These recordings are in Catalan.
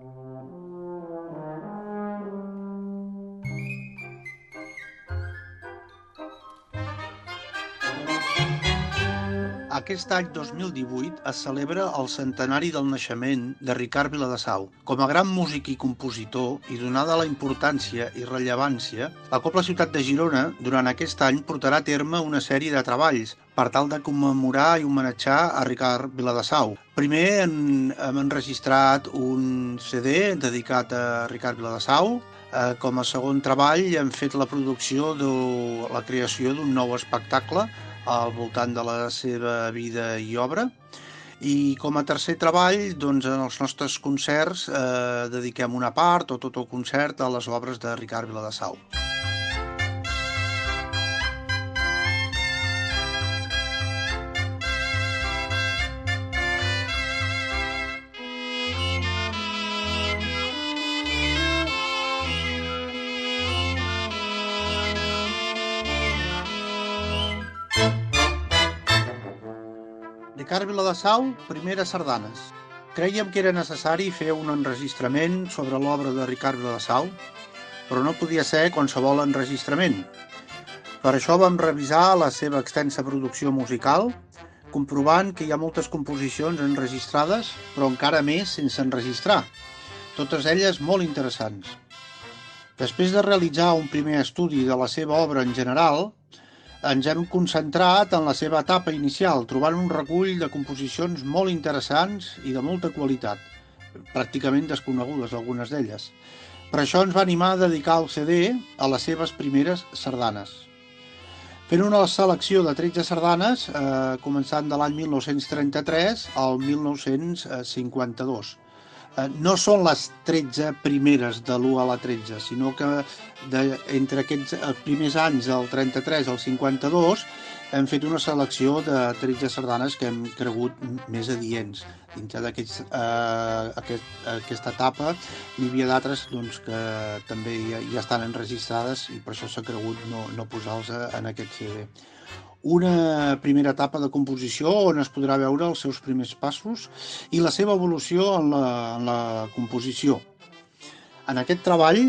Thank you. Aquest any 2018 es celebra el centenari del naixement de Ricard Viladasau. Com a gran músic i compositor, i donada la importància i rellevància, la Copla Ciutat de Girona, durant aquest any, portarà a terme una sèrie de treballs per tal de commemorar i homenatjar a Ricard Viladasau. Primer hem, hem enregistrat un CD dedicat a Ricard Viladasau, eh, com a segon treball hem fet la producció de la creació d'un nou espectacle al voltant de la seva vida i obra. I com a tercer treball, doncs, en els nostres concerts eh, dediquem una part o tot el concert a les obres de Ricard Viladasau. Ricard Viladasau, primeres sardanes. Creiem que era necessari fer un enregistrament sobre l'obra de Ricard Viladasau, però no podia ser qualsevol enregistrament. Per això vam revisar la seva extensa producció musical, comprovant que hi ha moltes composicions enregistrades, però encara més sense enregistrar, totes elles molt interessants. Després de realitzar un primer estudi de la seva obra en general, ens hem concentrat en la seva etapa inicial, trobant un recull de composicions molt interessants i de molta qualitat, pràcticament desconegudes algunes d'elles. Per això ens va animar a dedicar el CD a les seves primeres sardanes. Fent una selecció de 13 sardanes, eh, començant de l'any 1933 al 1952 Eh, no són les 13 primeres de l'1 a la 13, sinó que de, entre aquests els primers anys del 33 al 52 hem fet una selecció de 13 sardanes que hem cregut més adients. Dintre d'aquesta eh, aquest, aquesta etapa n'hi havia d'altres doncs, que també ja, ja estan enregistrades i per això s'ha cregut no, no posar-los en aquest CD una primera etapa de composició on es podrà veure els seus primers passos i la seva evolució en la, en la composició. En aquest treball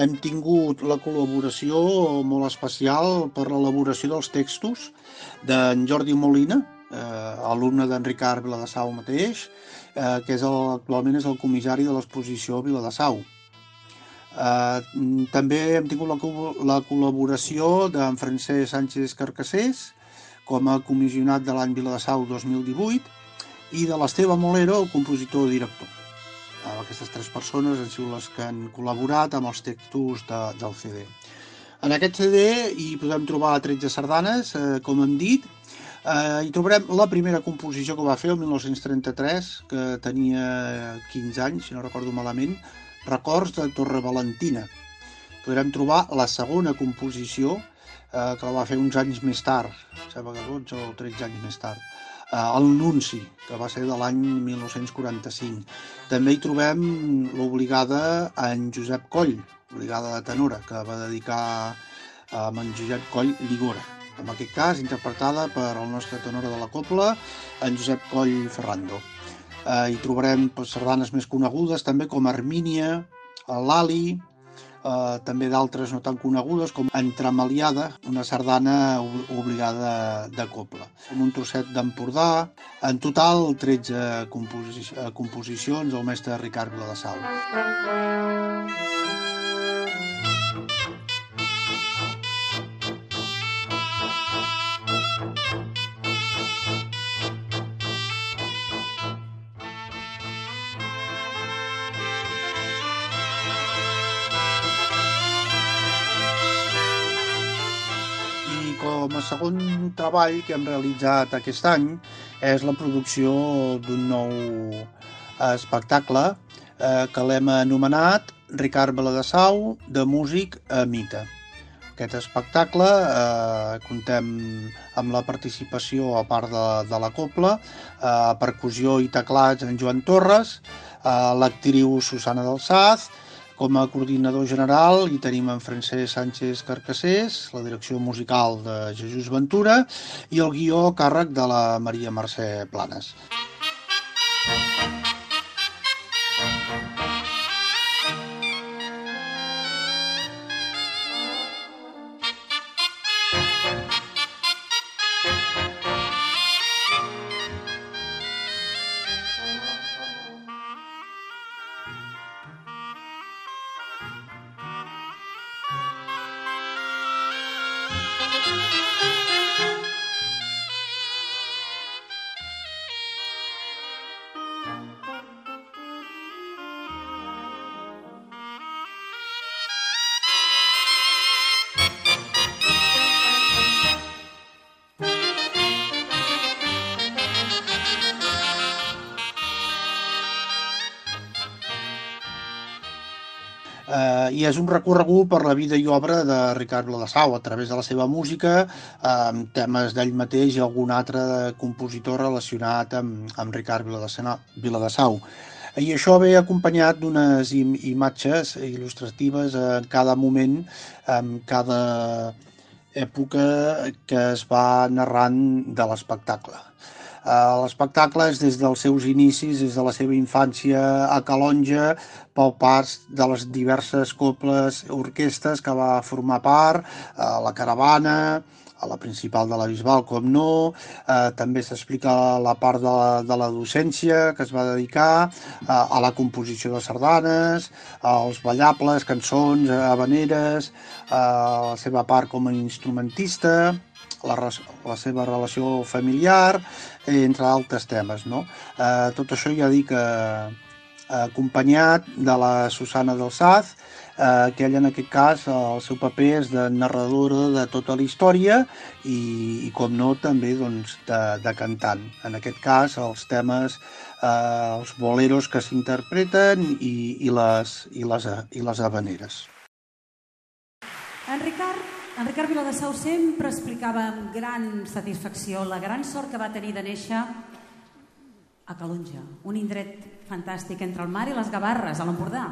hem tingut la col·laboració molt especial per l'elaboració dels textos d'en Jordi Molina, eh, alumne d'en Ricard Viladasau mateix, eh, que és el, actualment és el comissari de l'exposició Viladasau. Eh, també hem tingut la, la col·laboració d'en Francesc Sánchez Carcassés, com a comissionat de l'any Viladasau 2018 i de l'Esteve Molero, el compositor i director. Aquestes tres persones han sigut les que han col·laborat amb els textos de, del CD. En aquest CD hi podem trobar 13 sardanes, eh, com hem dit, eh, hi trobarem la primera composició que va fer el 1933, que tenia 15 anys, si no recordo malament, Records de Torre Valentina. Podrem trobar la segona composició, eh, que la va fer uns anys més tard, sembla que 12 o 13 anys més tard, eh, el Nunci, que va ser de l'any 1945. També hi trobem l'obligada a en Josep Coll, obligada de tenora, que va dedicar a en Josep Coll Ligora. En aquest cas, interpretada per el nostre tenora de la copla, en Josep Coll Ferrando. Eh, hi trobarem pues, sardanes més conegudes, també com Armínia, l'Ali, eh, també d'altres no tan conegudes com Entremaliada, una sardana obligada de copla. Amb un trosset d'Empordà, en total 13 composi composicions del mestre Ricard Viladasau. Com a segon treball que hem realitzat aquest any és la producció d'un nou espectacle eh, que l'hem anomenat Ricard Baladassau, de músic a mita. Aquest espectacle eh, contem amb la participació, a part de, de la copla, eh, percussió i teclats en Joan Torres, eh, l'actriu Susana del Saz, com a coordinador general hi tenim en Francesc Sánchez Carcassés, la direcció musical de Jesús Ventura i el guió càrrec de la Maria Mercè Planes. I és un recorregut per la vida i obra de Ricard Viladasau a través de la seva música, amb temes d'ell mateix i algun altre compositor relacionat amb, amb Ricard Viladasau. I això ve acompanyat d'unes im imatges il·lustratives en cada moment, en cada època que es va narrant de l'espectacle. Eh, l'espectacle és des dels seus inicis, des de la seva infància a Calonja, pel pas de les diverses coples orquestes que va formar part, eh, la caravana, a la principal de la Bisbal, com no. Eh, també s'explica la part de la, de la docència que es va dedicar eh, a la composició de sardanes, als ballables, cançons, habaneres, eh, la seva part com a instrumentista, la, la seva relació familiar, entre altres temes. No? Eh, tot això ja dic eh, acompanyat de la Susana del Saz, eh, que ella en aquest cas el seu paper és de narradora de tota la història i, i com no també doncs, de, de cantant. En aquest cas els temes, eh, els boleros que s'interpreten i, i, les, i, les, i les habaneres. En Ricard, en Ricard Viladasau sempre explicava amb gran satisfacció la gran sort que va tenir de néixer a Calonja, un indret fantàstic entre el mar i les Gavarres, a l'Empordà.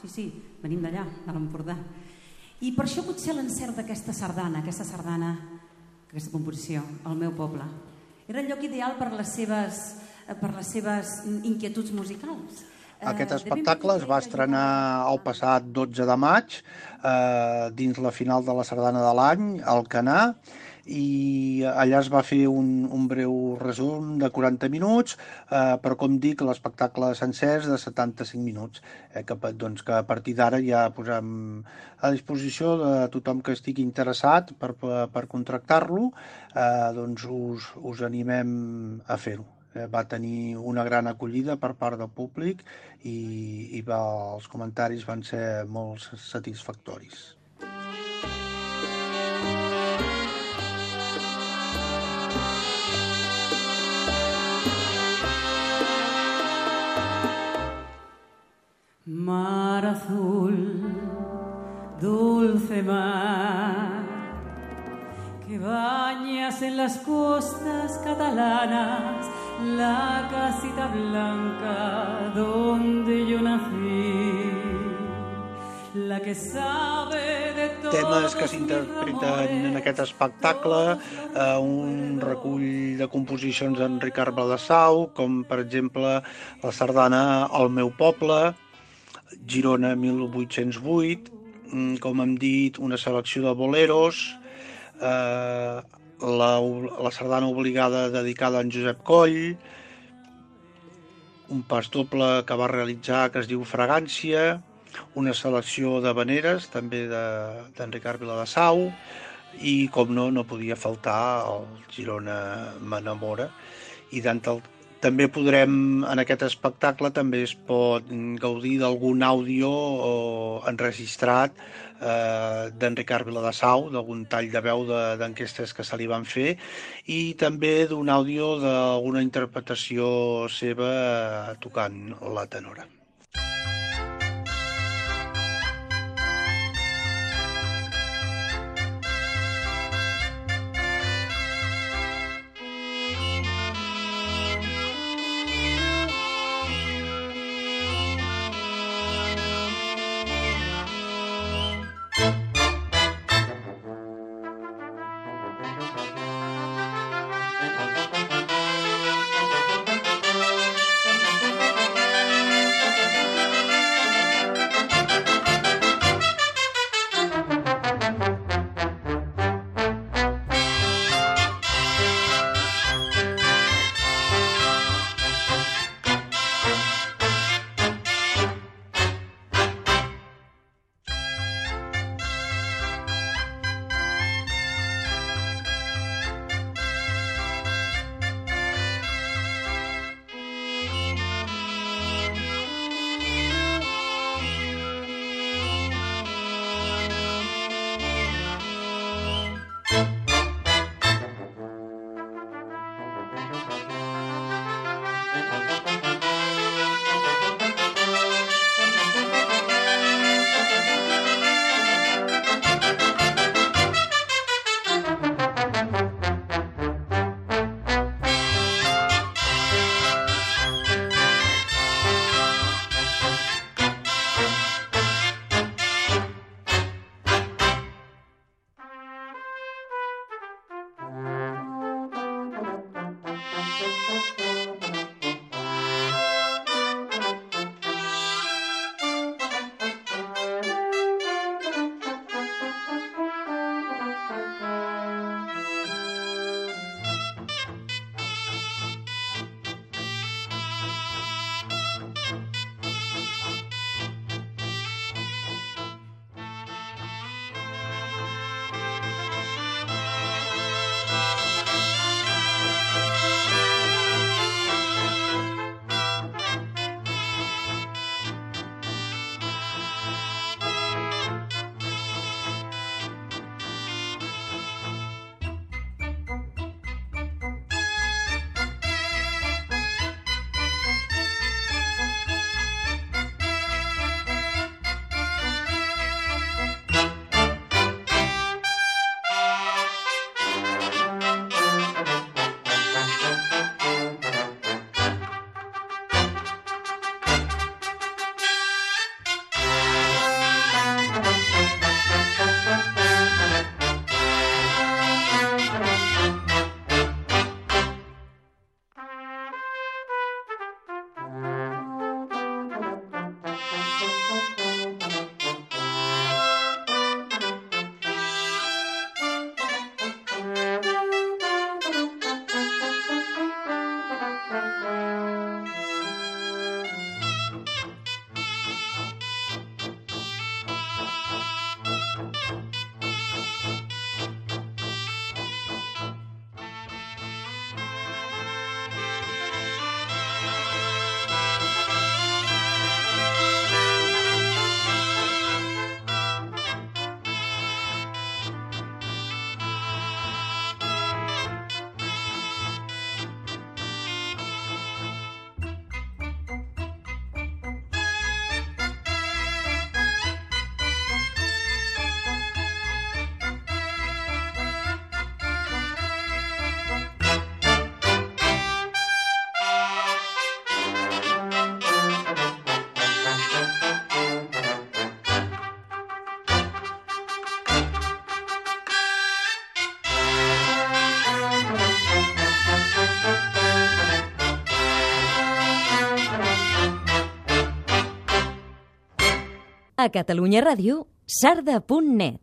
Sí, sí, venim d'allà, de l'Empordà. I per això potser l'encert d'aquesta sardana, aquesta sardana, aquesta composició, al meu poble. Era el lloc ideal per les seves, per les seves inquietuds musicals. Aquest eh, espectacle es va estrenar el passat 12 de maig eh, dins la final de la sardana de l'any, al Canà, i allà es va fer un, un breu resum de 40 minuts, eh, però com dic, l'espectacle sencer és de 75 minuts, eh, que, doncs, que a partir d'ara ja posem a disposició de tothom que estigui interessat per, per, per contractar-lo, eh, doncs us, us animem a fer-ho va tenir una gran acollida per part del públic i, i va, els comentaris van ser molt satisfactoris. Mar azul, dulce mar, que bañas en las costas catalanas la casita blanca donde yo nací. La que sabe de temes que s'interpreten en aquest espectacle, eh, un recull de composicions d'en Ricard Baldassau, com per exemple la sardana El meu poble, Girona 1808, mm, com hem dit, una selecció de boleros, eh, la, la sardana obligada dedicada a en Josep Coll, un pas doble que va realitzar que es diu Fragància, una selecció de veneres també d'en de, Viladasau i com no, no podia faltar el Girona m'enamora i d'entre també podrem, en aquest espectacle, també es pot gaudir d'algun àudio enregistrat eh, d'en Ricard Viladasau, d'algun tall de veu d'enquestes que se li van fer, i també d'un àudio d'alguna interpretació seva tocant la tenora. A Catalunya Ràdio, sarda.net.